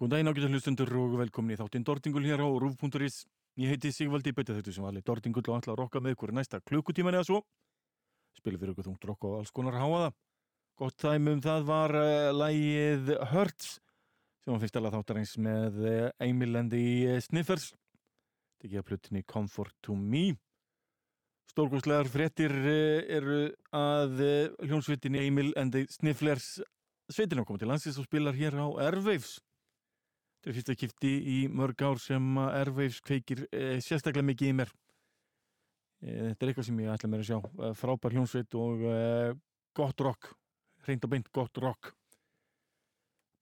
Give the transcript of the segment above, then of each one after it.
Góðan daginn ágættu hlustundur og velkomin í þáttinn Dordingul hér á Rúf.is. Ég heiti Sigvaldi, betið þetta sem allir Dordingull og ætla að rokka með ykkur næsta klukkutíman eða svo. Spilum fyrir ykkur þungt rokk og alls konar háaða. Gott dæmi um það var uh, lægið Hurts sem var fyrst alveg þáttarins með uh, Emil and the Sniffers. Þetta ekki að plutinni Comfort to Me. Stórgóðslegar fréttir uh, eru að hljónsvitinni Emil and the Snifflers sveitin á komið til landsins og spilar hér á Airwaves. Þetta er fyrsta kipti í mörg ár sem Airwaves kveikir e, sérstaklega mikið í mér. E, þetta er eitthvað sem ég ætla mér að sjá. E, frábær hljónsveit og gott rock. Hreint og beint gott rock.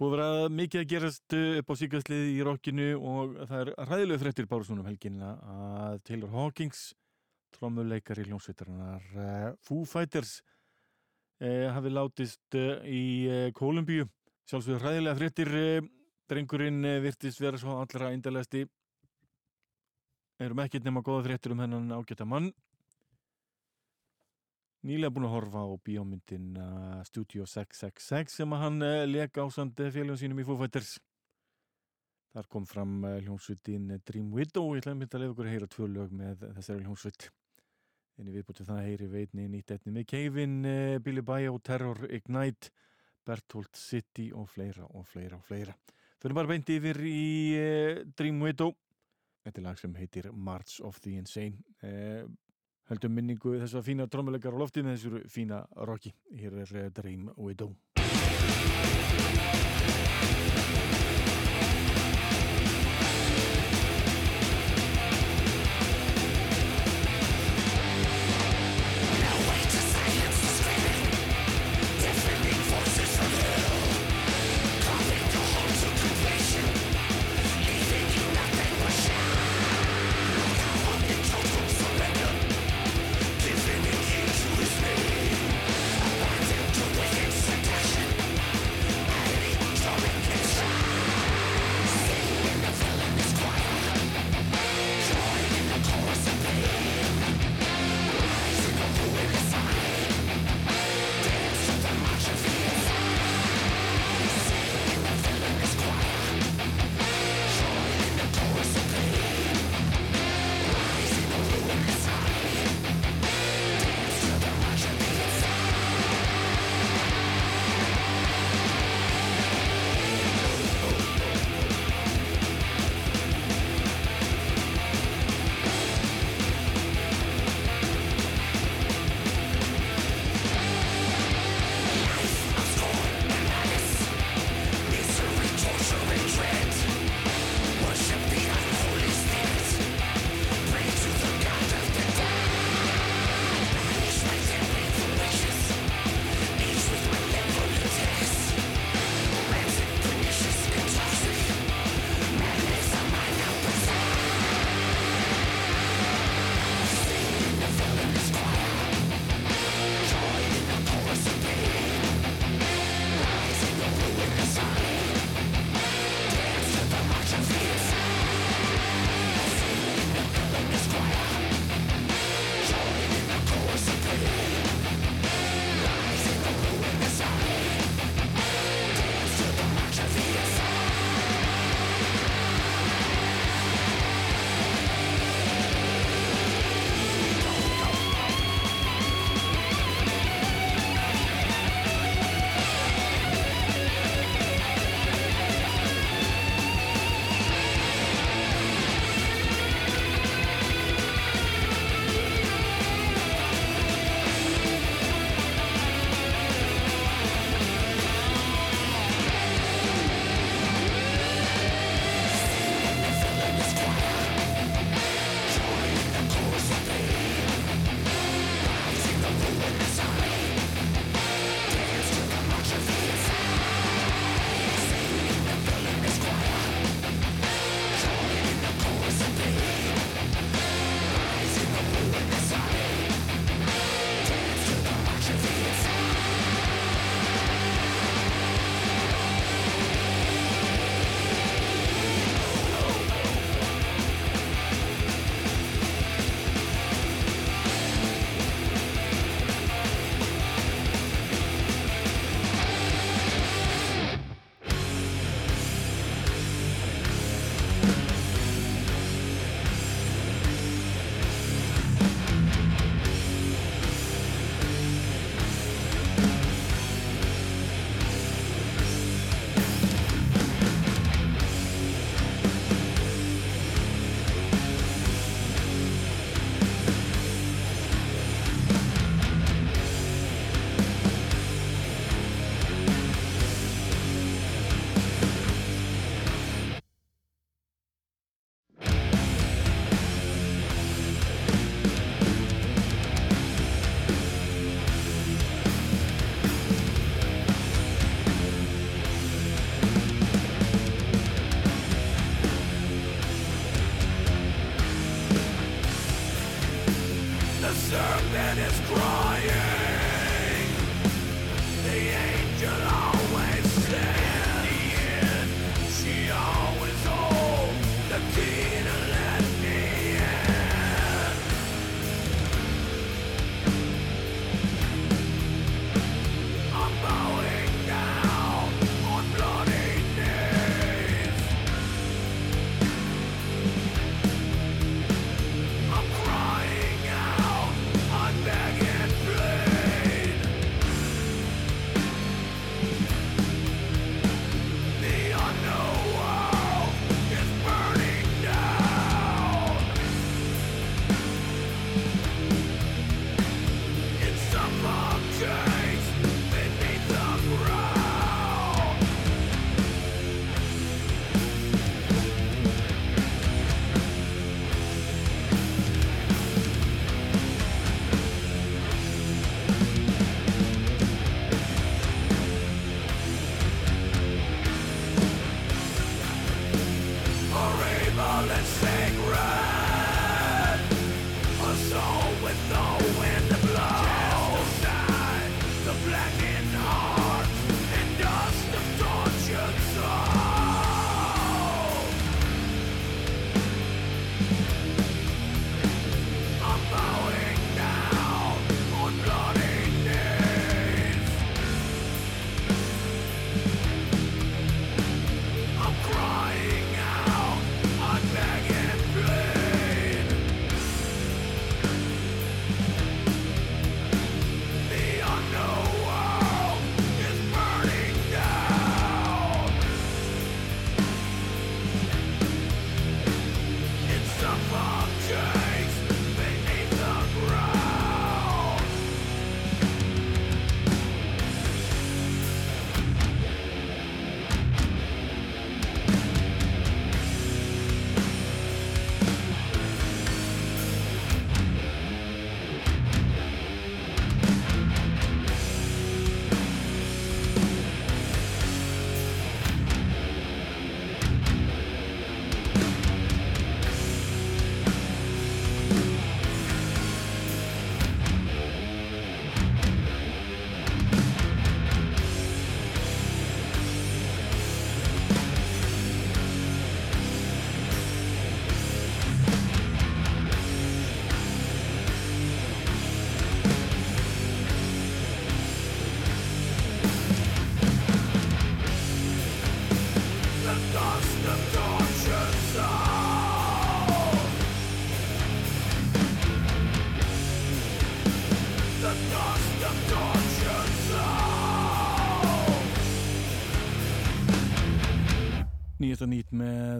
Búið vera mikið að gerast upp á síkastliði í rockinu og það er ræðilega fréttir bársunum helginna að Taylor Hawkins, trómuleikar í hljónsveitarinnar Foo Fighters, hafi látist í Kolumbíu. Sjálfsögur ræðilega fréttir Drengurinn eh, virtist vera svo allra eindalegasti. Erum ekkert nema goða fréttir um hennan ágæta mann. Nýlega búin að horfa á bíómyndin Studio 666 sem að hann uh, leka ásand félagum sínum í Foo Fighters. Þar kom fram hljómsveitin Dream Widow. Ég ætlaði að mynda að leiða okkur að heyra tvö lög með þessari hljómsveit. En ég viðbúti það að heyri veitni nýtt etni með Kevin, Billy Bio, Terror Ignite, Berthold City og fleira og fleira og fleira. Fyrir bara beint yfir í uh, Dream Widow. Þetta er lag sem heitir March of the Insane. Uh, Höldum minningu þess að fína trómuleikar á lofti með þessu fína rocki Hér er uh, Dream Widow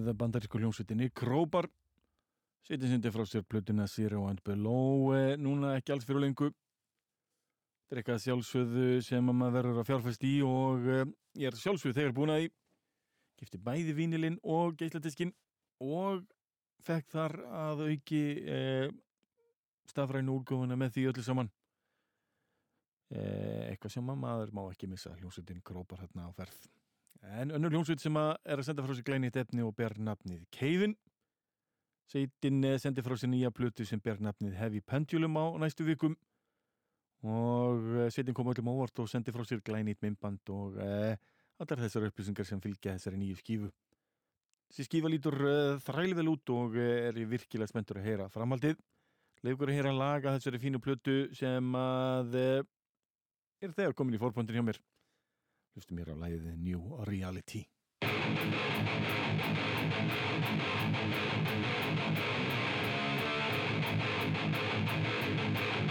með bandarísku hljómsveitinni Krópar setjum sindi frá sér plötuna Zero and Below eh, núna ekki alls fyrir lengu þetta eitthvað sjálfsögðu sem maður verður að fjárfæst í og eh, ég er sjálfsögðu þegar búin að því. Gifti bæði vínilinn og geisladiskin og fekk þar að auki eh, stafrænu úrgóðuna með því öllu saman. Eh, eitthvað sem maður má ekki missa hljómsveitin Krópar hérna á ferð En önnur hljómsveit sem að er að senda frá sér glænit efni og ber nafnið Keivin. Sveitin sendi frá sér nýja plötu sem ber nafnið Heavy Pendulum á næstu vikum og eh, sveitin kom öllum ávart og sendi frá sér glænit minnband og eh, allar þessar upplýsingar sem fylgja þessari nýju skífu. Þessi skífa lítur eh, þrælvel út og eh, er virkilega spenntur að heyra framhaldið. Leifur að heyra laga þessari fínu plötu sem að eh, er þegar komin í fórpondin hjá mér. Hlustum mér á læðið New Reality. Thank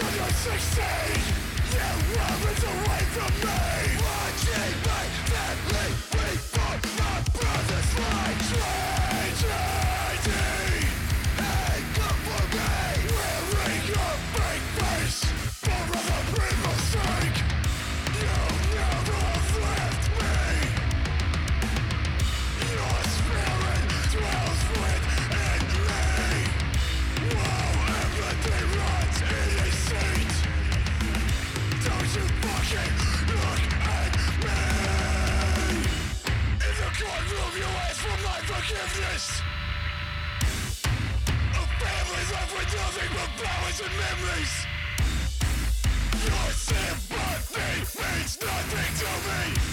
Watching my family, we fought my brother's life. and memories. Your sympathy means nothing to me.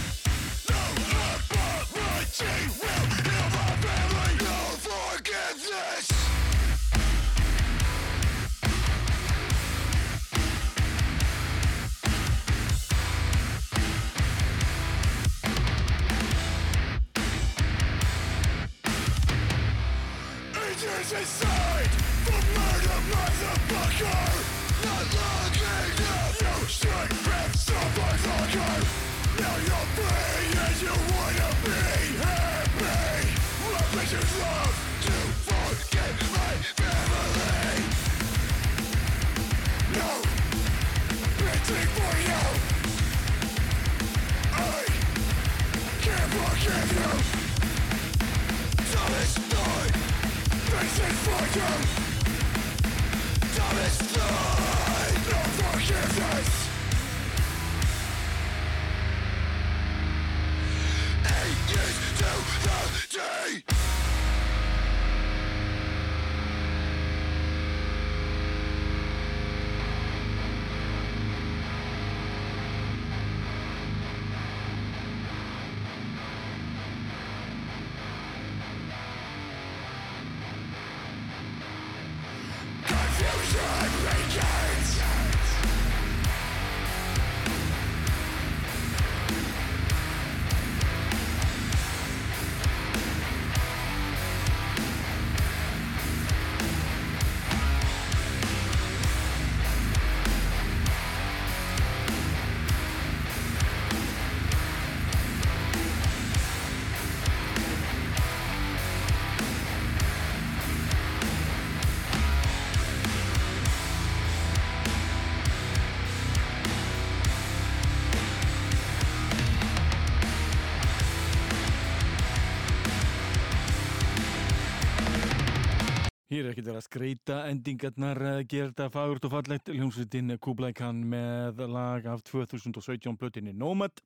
Hér er ekkert verið að skreita endingarnar, gera þetta fagurt og fallegt. Ljómsveitin Kublaikan með lag af 2017 blötinni Nomad,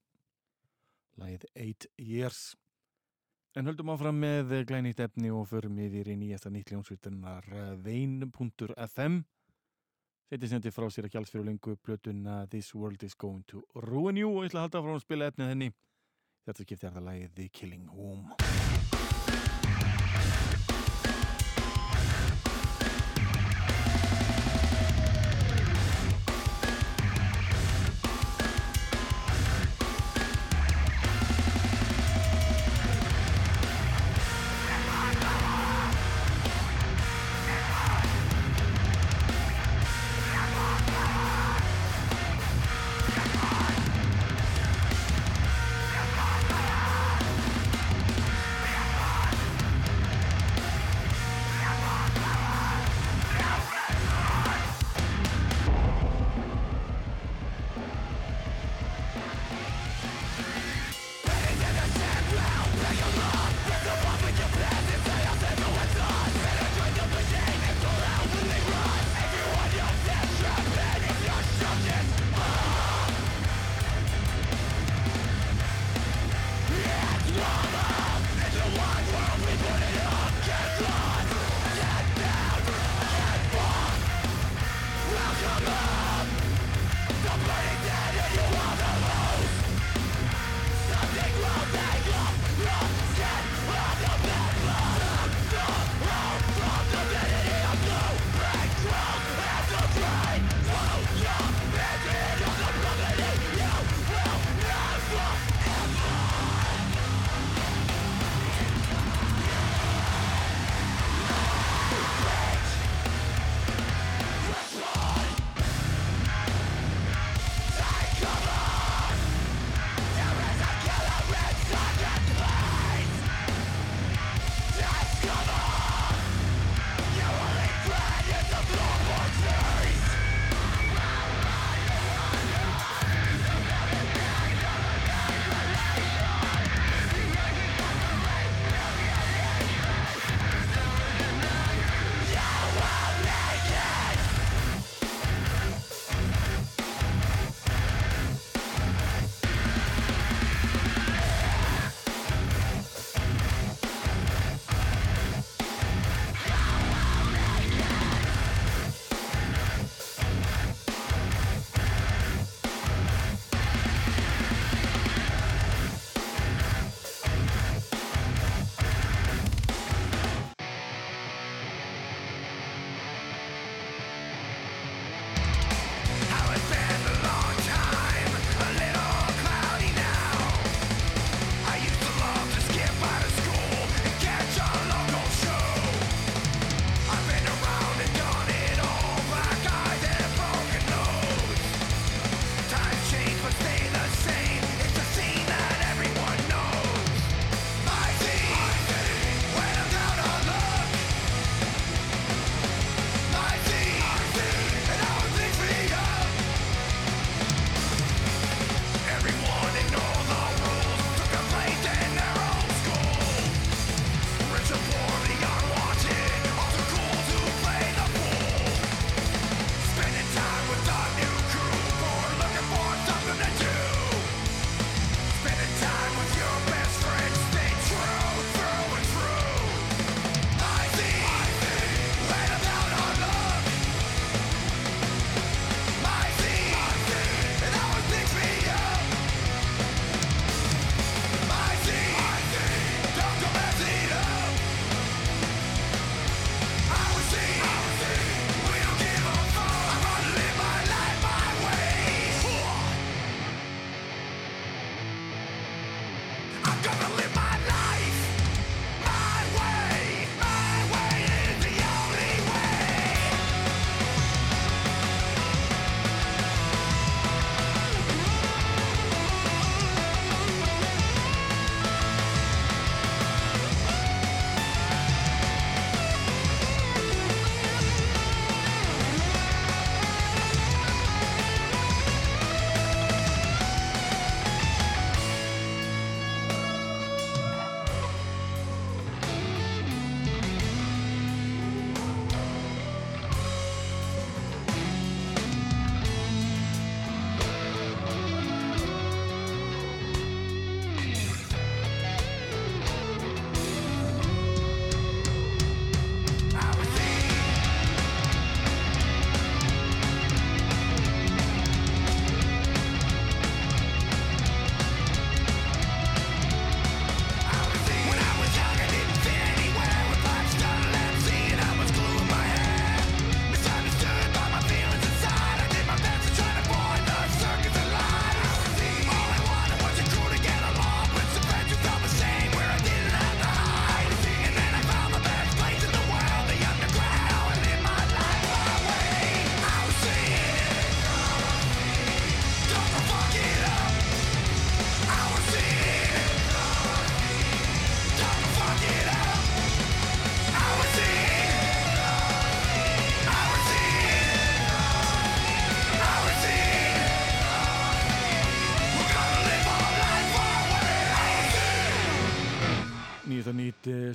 lagið 8 Years. En höldum áfram með glænýtt efni og förum yfir í nýjasta nýtt ljómsveitinnar vein.fm. Þetta sendi frá sér ekki alls fyrir lengu blötuna This World is Going to Ruin You og ég ætla að halda frá að spila efnið henni. Þetta skiptir það lagið The Killing Womb.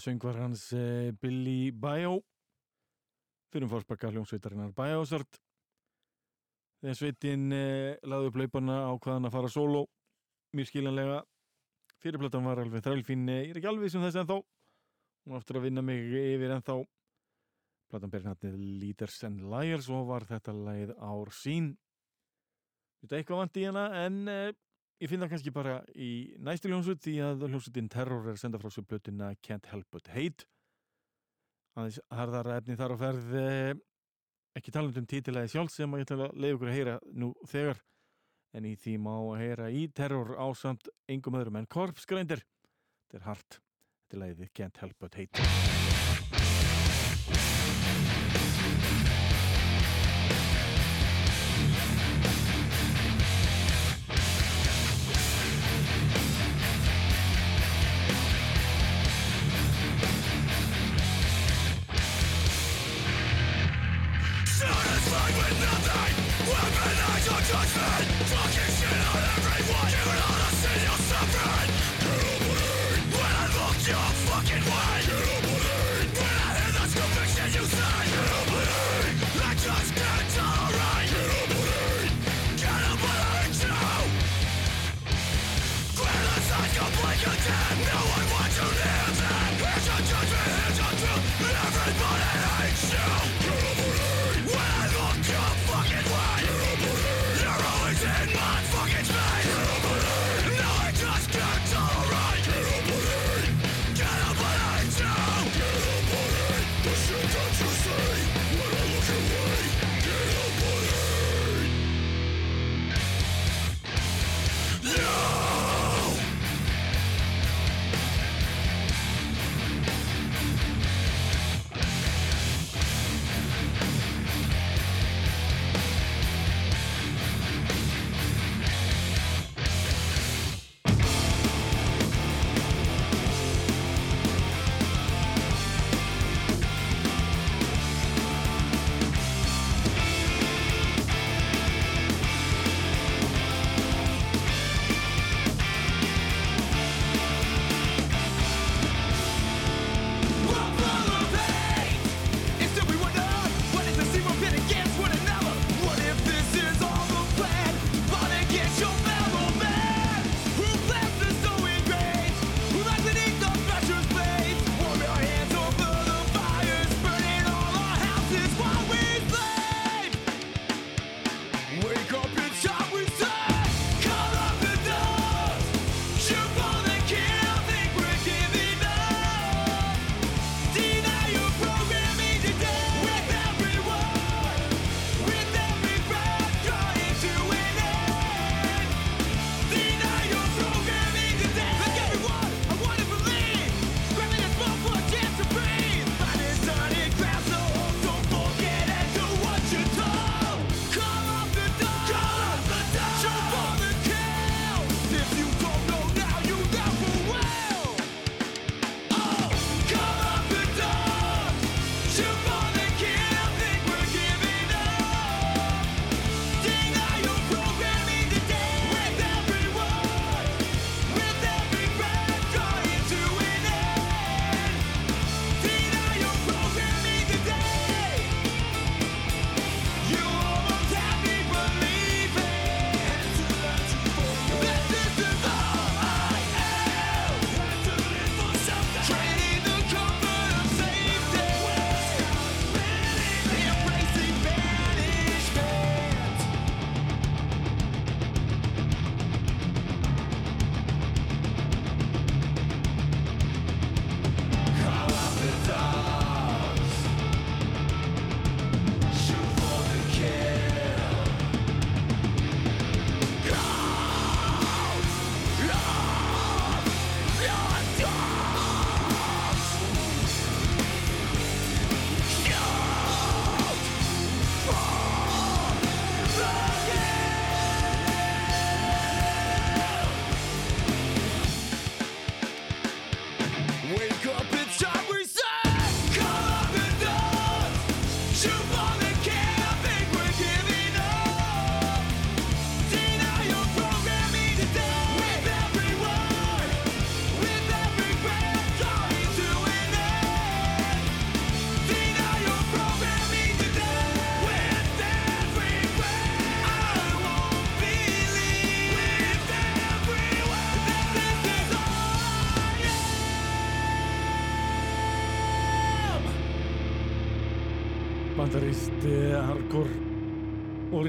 Söngvar hans eh, Billy Bio fyrir um fórsparka hljómsveitarinnar Biosart þegar sveitin eh, laði upp laupana á hvaðan að fara solo mjög skiljanlega. Fyrirplatan var alveg þrælfín eh, ég er ekki alveg sem þess ennþá. Hún aftur að vinna mig yfir ennþá. Platan ber náttið Leaders and Liars og var þetta lagið ár sín. Þetta eitthvað vant í hana? En ég finn það kannski bara í næstu hljómsveit því að hljómsveitin Terror er að senda frá sér blötuna Can't Help But Hate. Aðeins harðar efni þar á ferð eh, ekki talað um títilega sjálf sem ég ætla að leiða ykkur að heyra nú þegar en í því má að heyra í Terror ásamt engum öðrum en Korpsgrændir þetta er hart, þetta er leiðið Can't Help But Hate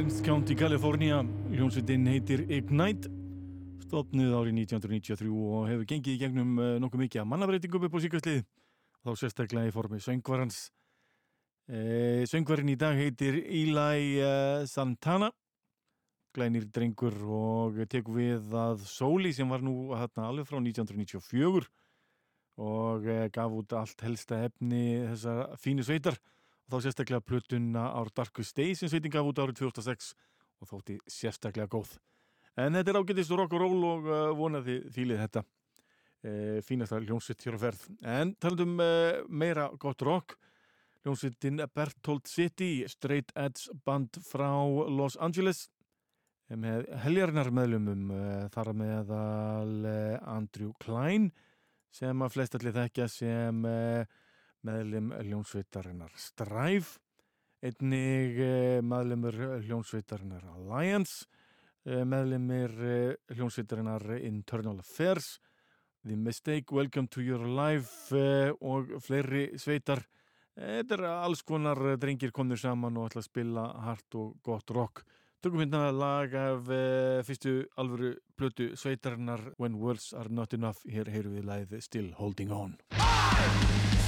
Orange County, California. Hljómsveitin heitir Ignite stopnuð árið 1993 og hefur gengið í gegnum uh, nokkuð mikið að mannabreitingum upp á síkastlið þá sérstaklega í formi söngvarans. Uh, söngvarin í dag heitir Eli uh, Santana. Glænir drengur og tekur við að Sóli sem var nú hérna alveg frá 1994 og gaf út allt helsta efni þessar fínu sveitar og þá sérstaklega plötuna Our Darkest Days sem sveitin gaf út árið 2006 og þótti sérstaklega góð. En þetta er ágætist rock og roll og uh, vonaði fílið þetta uh, fínasta hljómsvitt hér á ferð. En talandum uh, meira gott rock, hljómsvittin Berthold City, straight edge band frá Los Angeles með heljarnar meðlumum þar meðal Andrew Klein sem að flest allir þekkja sem meðlum hljónsveitarinnar Stræf, einnig eh, meðlumur hljónsveitarinnar Alliance, eh, meðlumir eh, hljónsveitarinnar Internal Affairs, The Mistake, Welcome to Your Life og fleiri sveitar. Þetta er alls konar drengir komnir saman og ætla að spila hart og gott rock. Tökum hérna lag af fyrstu alvöru blötu sveitarinnar When Words Are Not Enough. Hér heyru við læðið Still Holding On.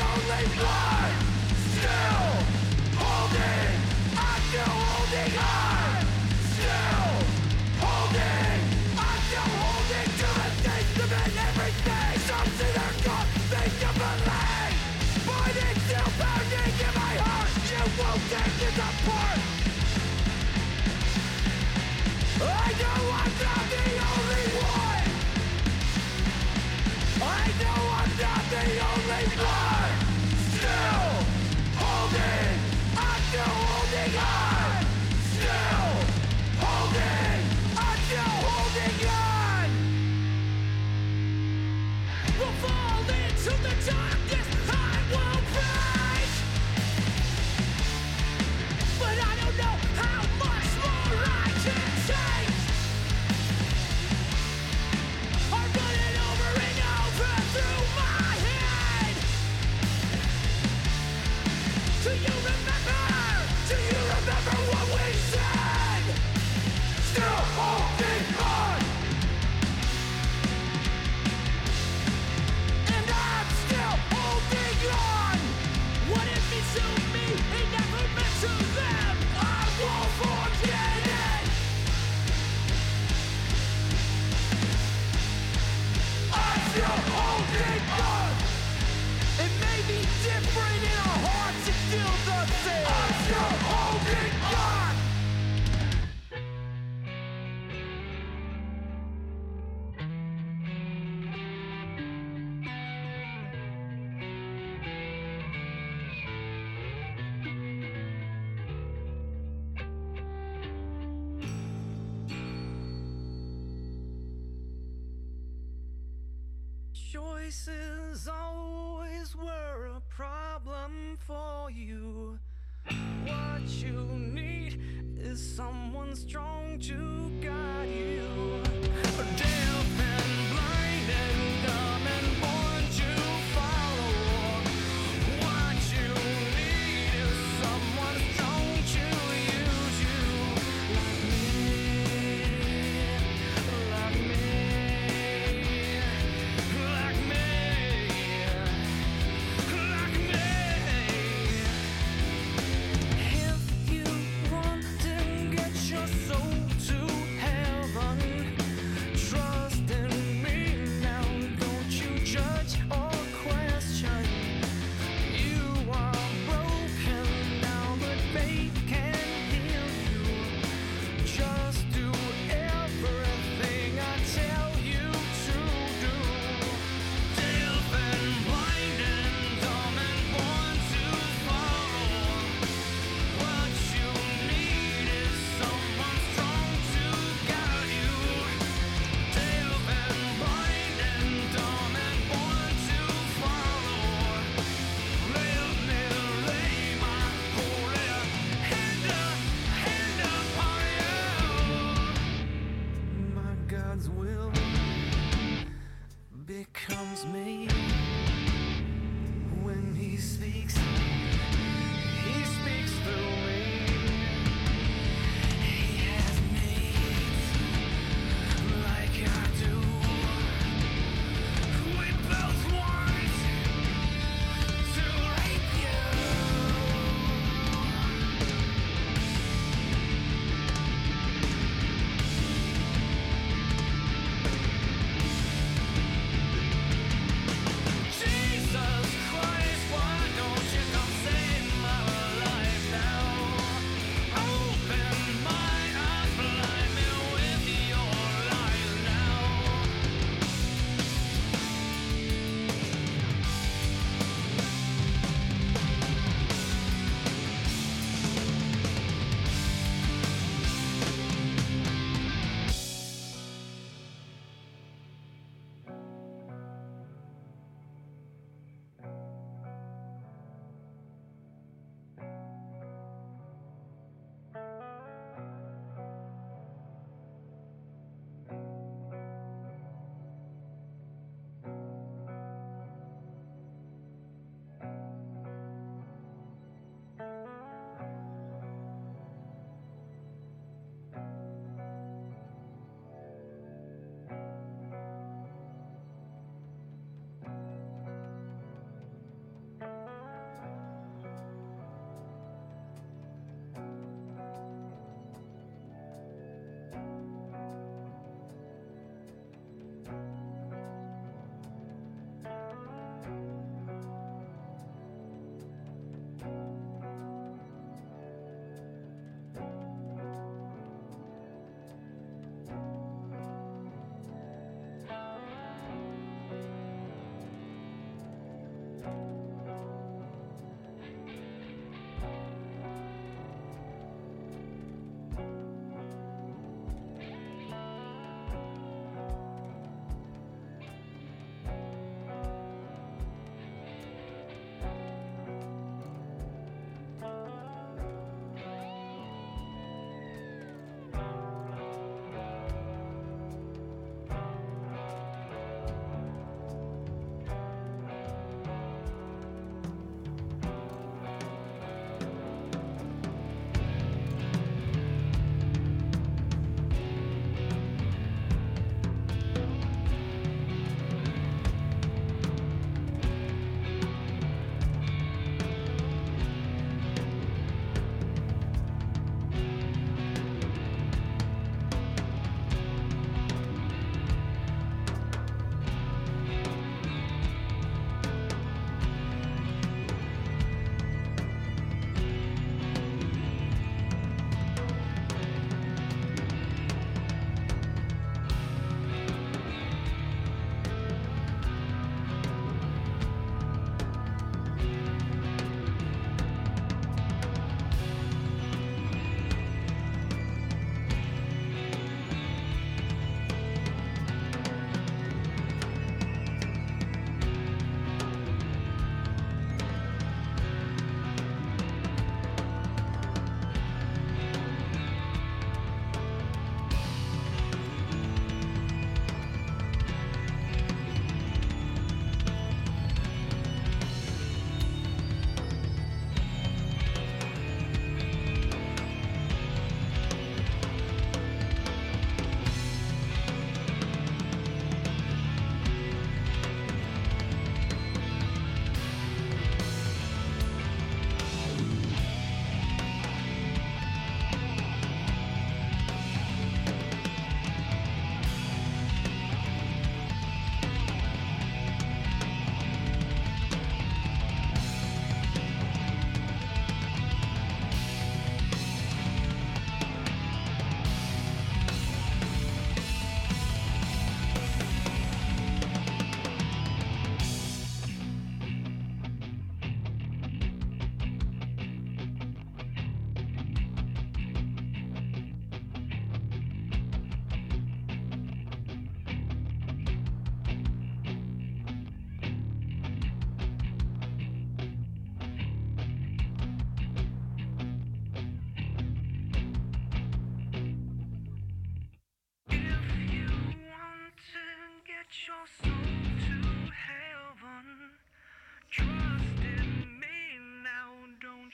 only one. Choices always were a problem for you. What you need is someone strong to guide you.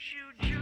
You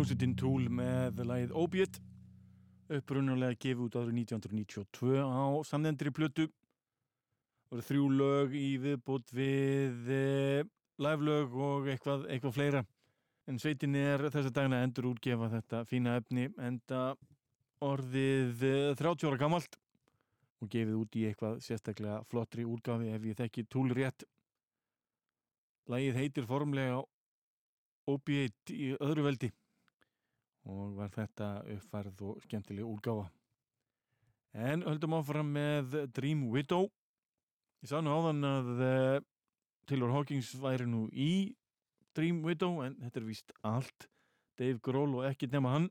Hljómsveitin Tool með lagið Opiate upprunulega gefið út árið 1992 á samnendri plötu. Voru þrjú lög í viðbútt við e, live lög og eitthvað, eitthvað fleira. En sveitin er þessa dagina endur útgefa þetta fína efni enda orðið e, 30 ára gamalt og gefið út í eitthvað sérstaklega flottri úrgafi ef ég þekki Tool rétt. Lagið heitir formlega Opiate í öðru veldi og var þetta uppfærð og skemmtileg úrgáfa. En höldum áfram með Dream Widow. Ég sá nú áðan að uh, Taylor Hawkins væri nú í Dream Widow en þetta er víst allt Dave Grohl og ekki nema hann.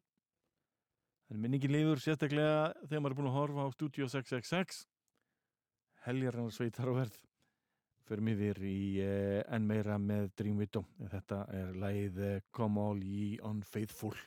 Það er minningin liður sérstaklega þegar maður er búin að horfa á Studio 666. Heljar hann sveitar á verð. Förum yfir í uh, enn meira með Dream Widow. Þetta er lagið uh, Come All Ye Unfaithful.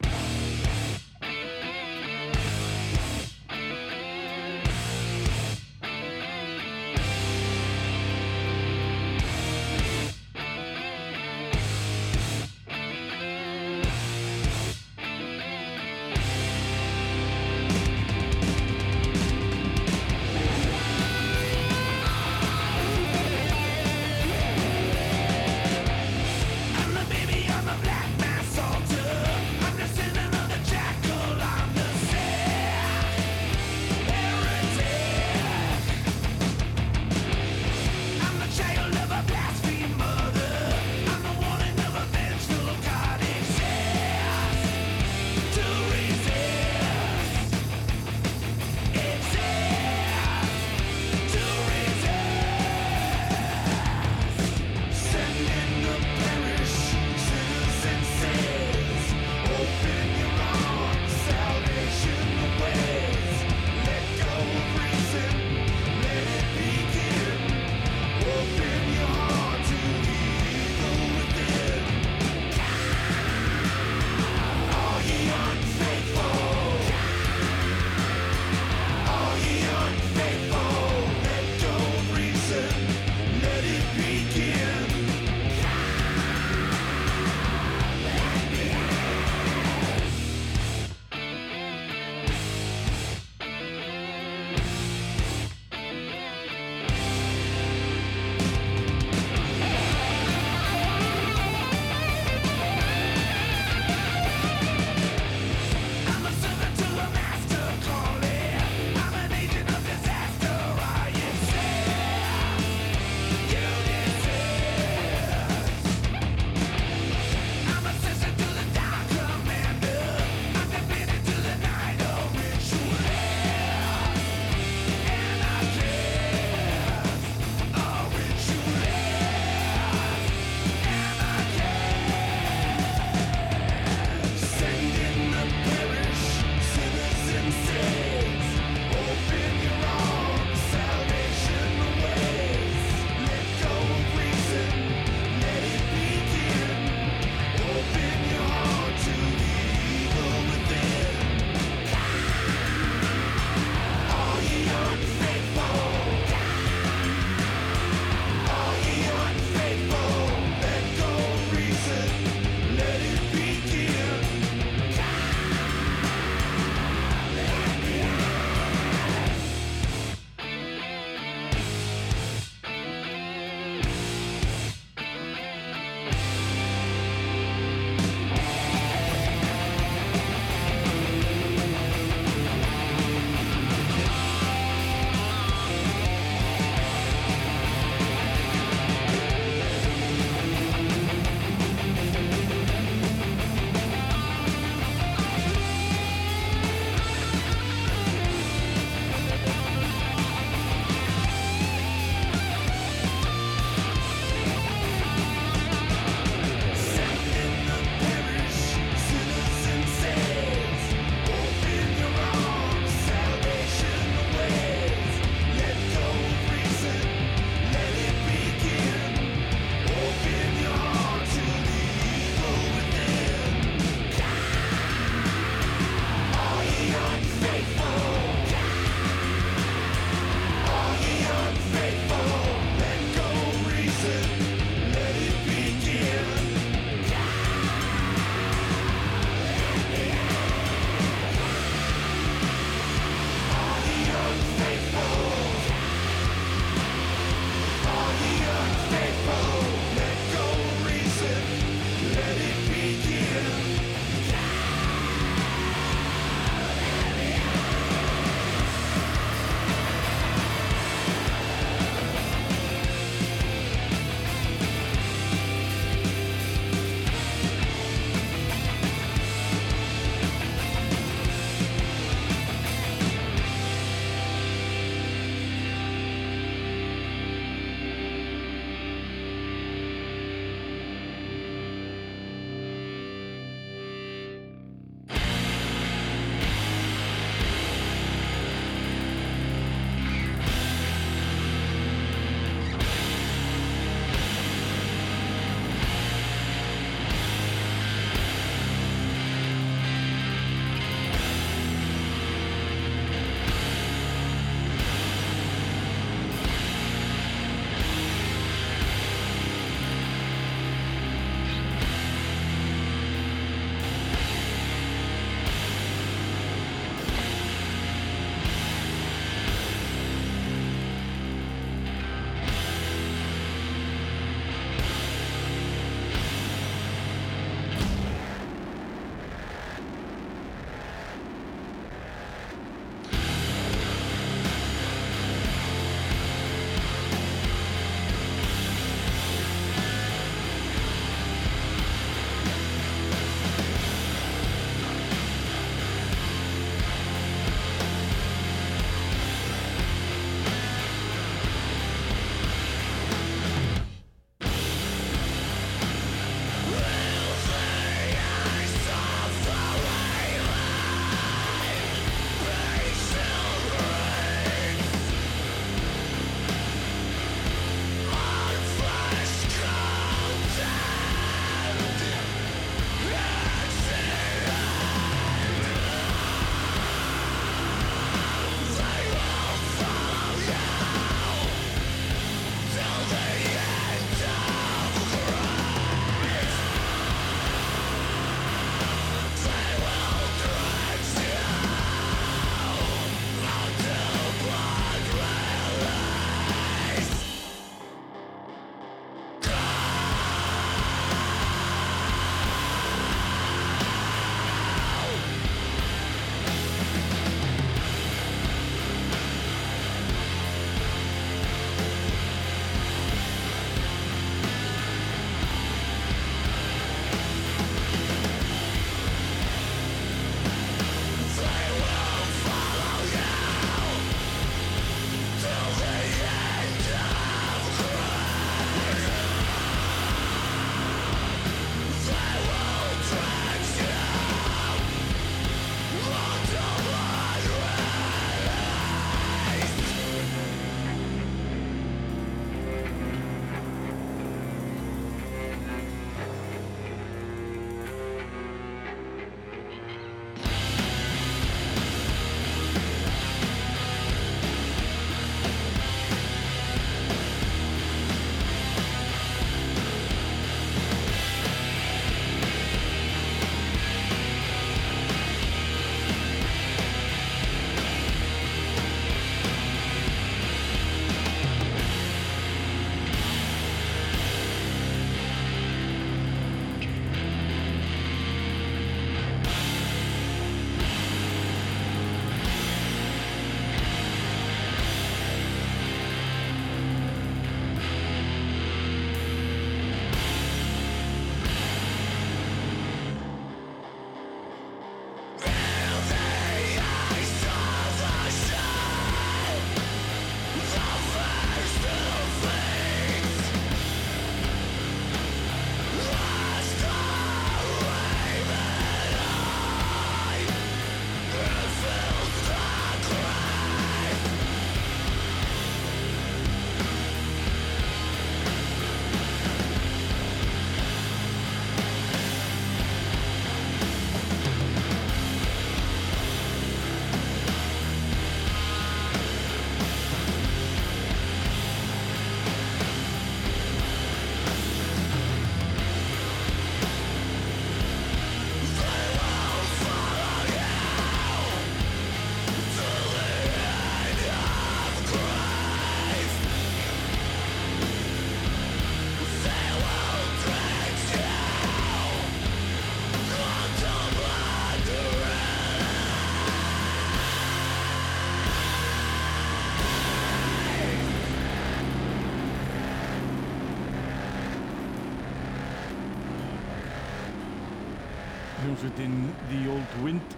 Hljómsveitin The Old Wind.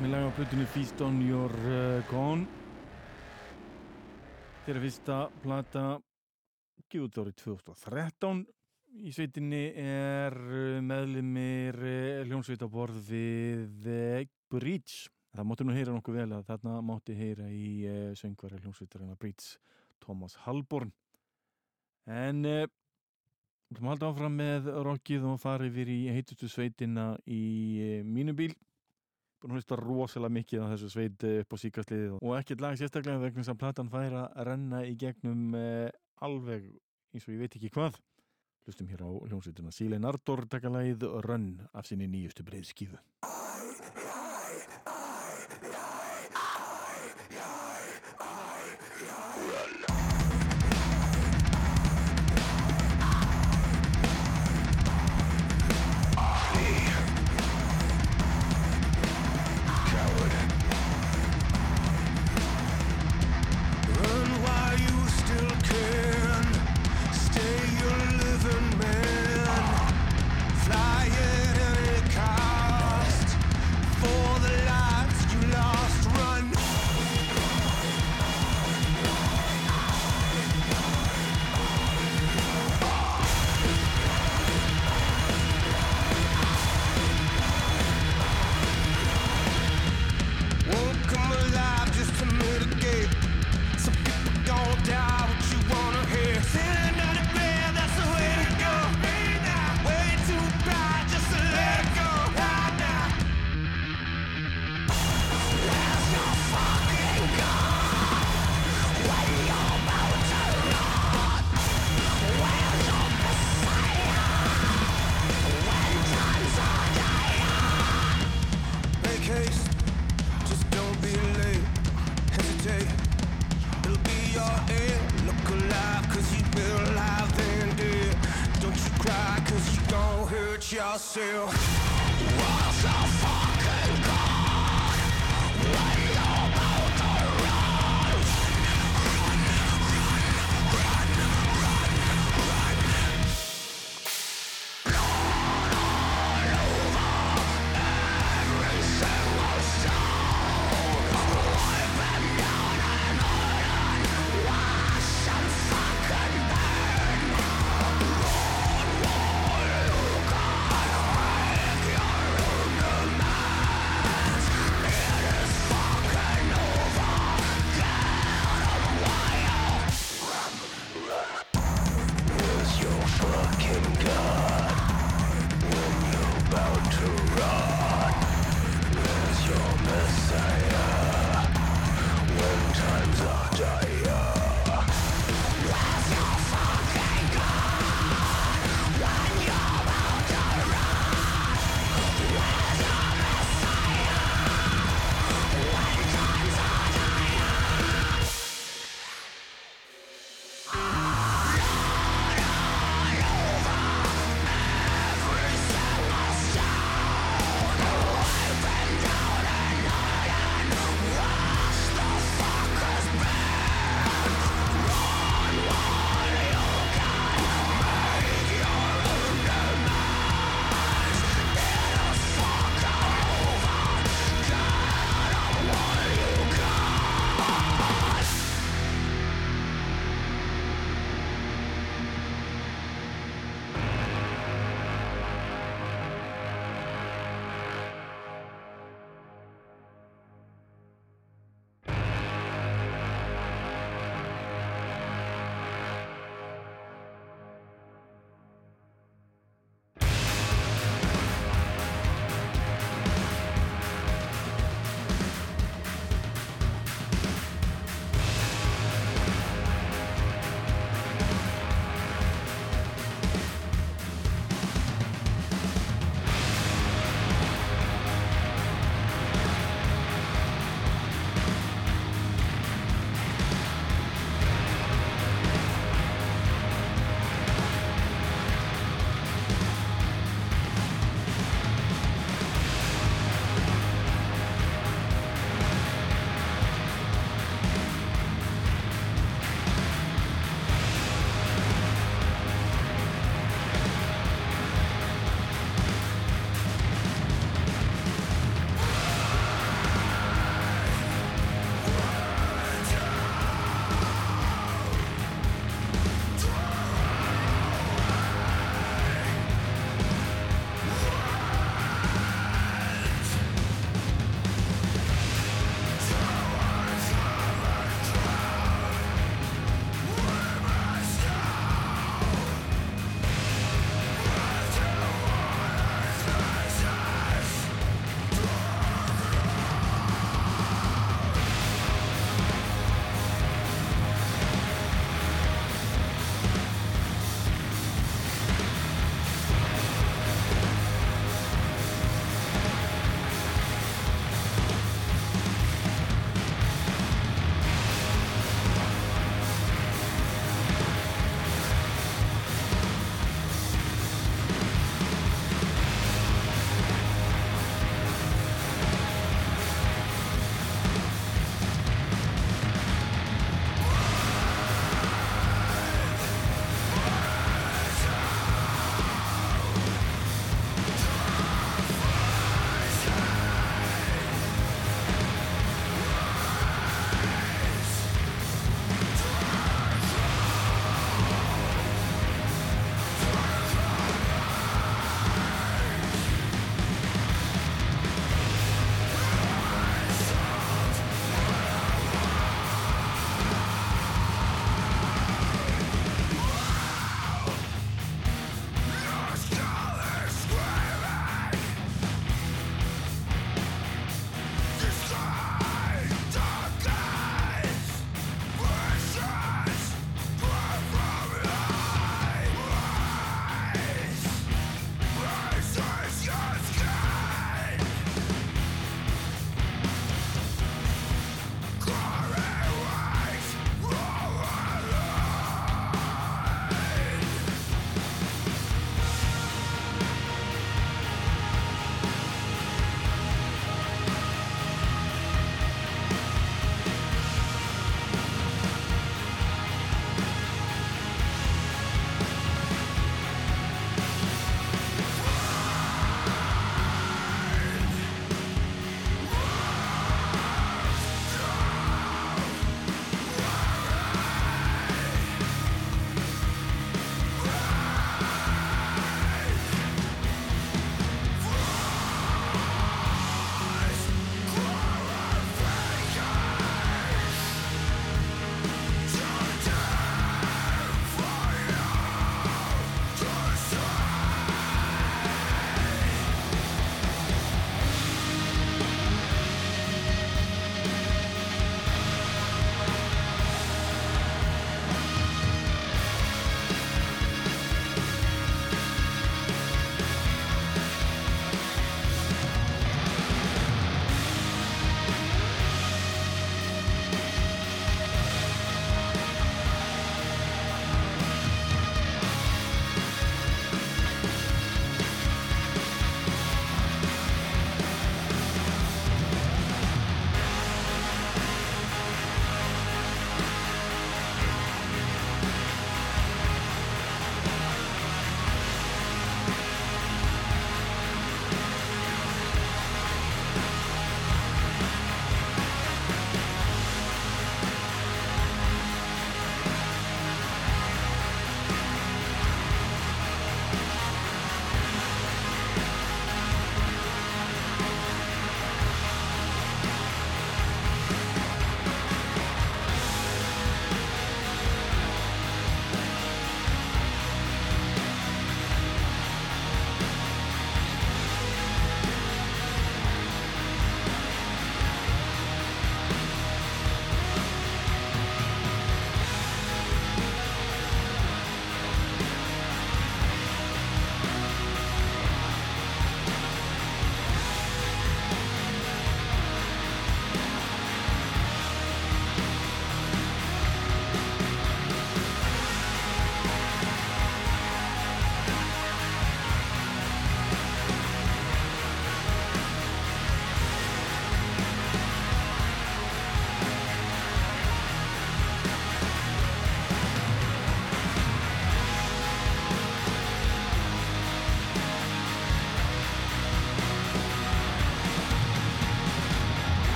Með laga á plötunni Feast on Your uh, Gone þeirra fyrsta plata gefið árið 2013 í sveitinni er uh, meðlimir uh, hljómsveitaborð við Breach. Það mátti nú heyra nokkuð vel að þarna mátti heyra í söngvari hljómsveitarinn Breach Thomas Halborn en uh, Við ætlum að halda áfram með rockið og fara yfir í heitustu sveitina í eh, mínum bíl. Búin að hlusta rosalega mikið á þessu sveit eh, upp á síkastliðið og ekkert lag sérstaklega vegna að platan fær að renna í gegnum eh, alveg eins og ég veit ekki hvað. Hlustum hér á hljómsveituna Sílein Ardor takalagið Run af sinni nýjustu breiðskífu.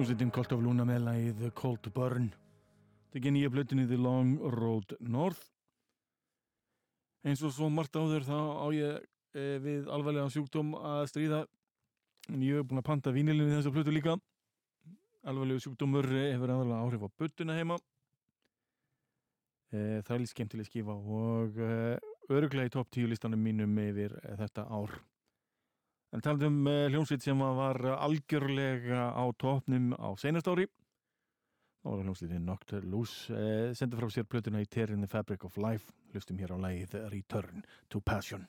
Hljómsveitin Cult of Luna með lagið Cold Burn. Tekið nýja blötunni The Long Road North. Eins og svo margt áður þá á ég e, við alvarlega sjúkdóm að stríða. En ég hef búin að panta vínilin við þessa blötu líka. Alvarlegu sjúkdómur eh, hefur aðalega áhrif á buttuna heima. E, það er líka skemmtileg skífa og e, öruglega í topp tíu listanum mínum yfir þetta ár En talaðum um uh, hljómsveit sem var algjörlega á topnum á. Það var hljómsveitin Knocked Loose. Uh, sendi frá sér plötuna í Tear in the Fabric of Life. Hlustum hér á lagið Return to Passion.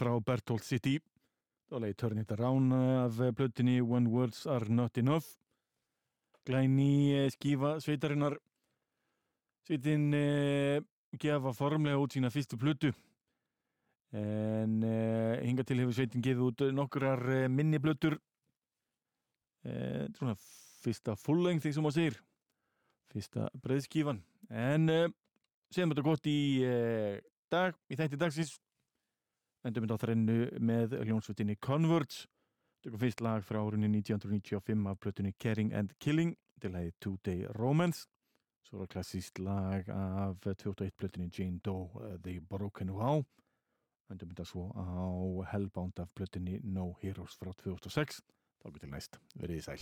Frá Bertolt City. Það var leið Turn It Around af plötunni When Words Are Not Enough. Glæni eh, skífa sveitarinnar. Sveitin eh, gefa formlega út sína fyrstu plötu. En eh, hinga til hefur sveitin gefið út nokkrar eh, minni plötur. Eh, svona fyrsta full-length því sem maður segir. Fyrsta breiðskífan. En eh, séðum þetta gott í dag, í þætti dagsins endum við á þrennu með hljónsveitinni Converge. Tökum fyrst lag frá árunni 1995 af plötunni Caring and Killing til hæði Two Day Romance. Svo það klassíst lag af 21 plötunni Jane Doe uh, The Broken Vow. Endum við svo á Hellbound af plötunni No Heroes frá 2006 þá getur næst, verið í sæl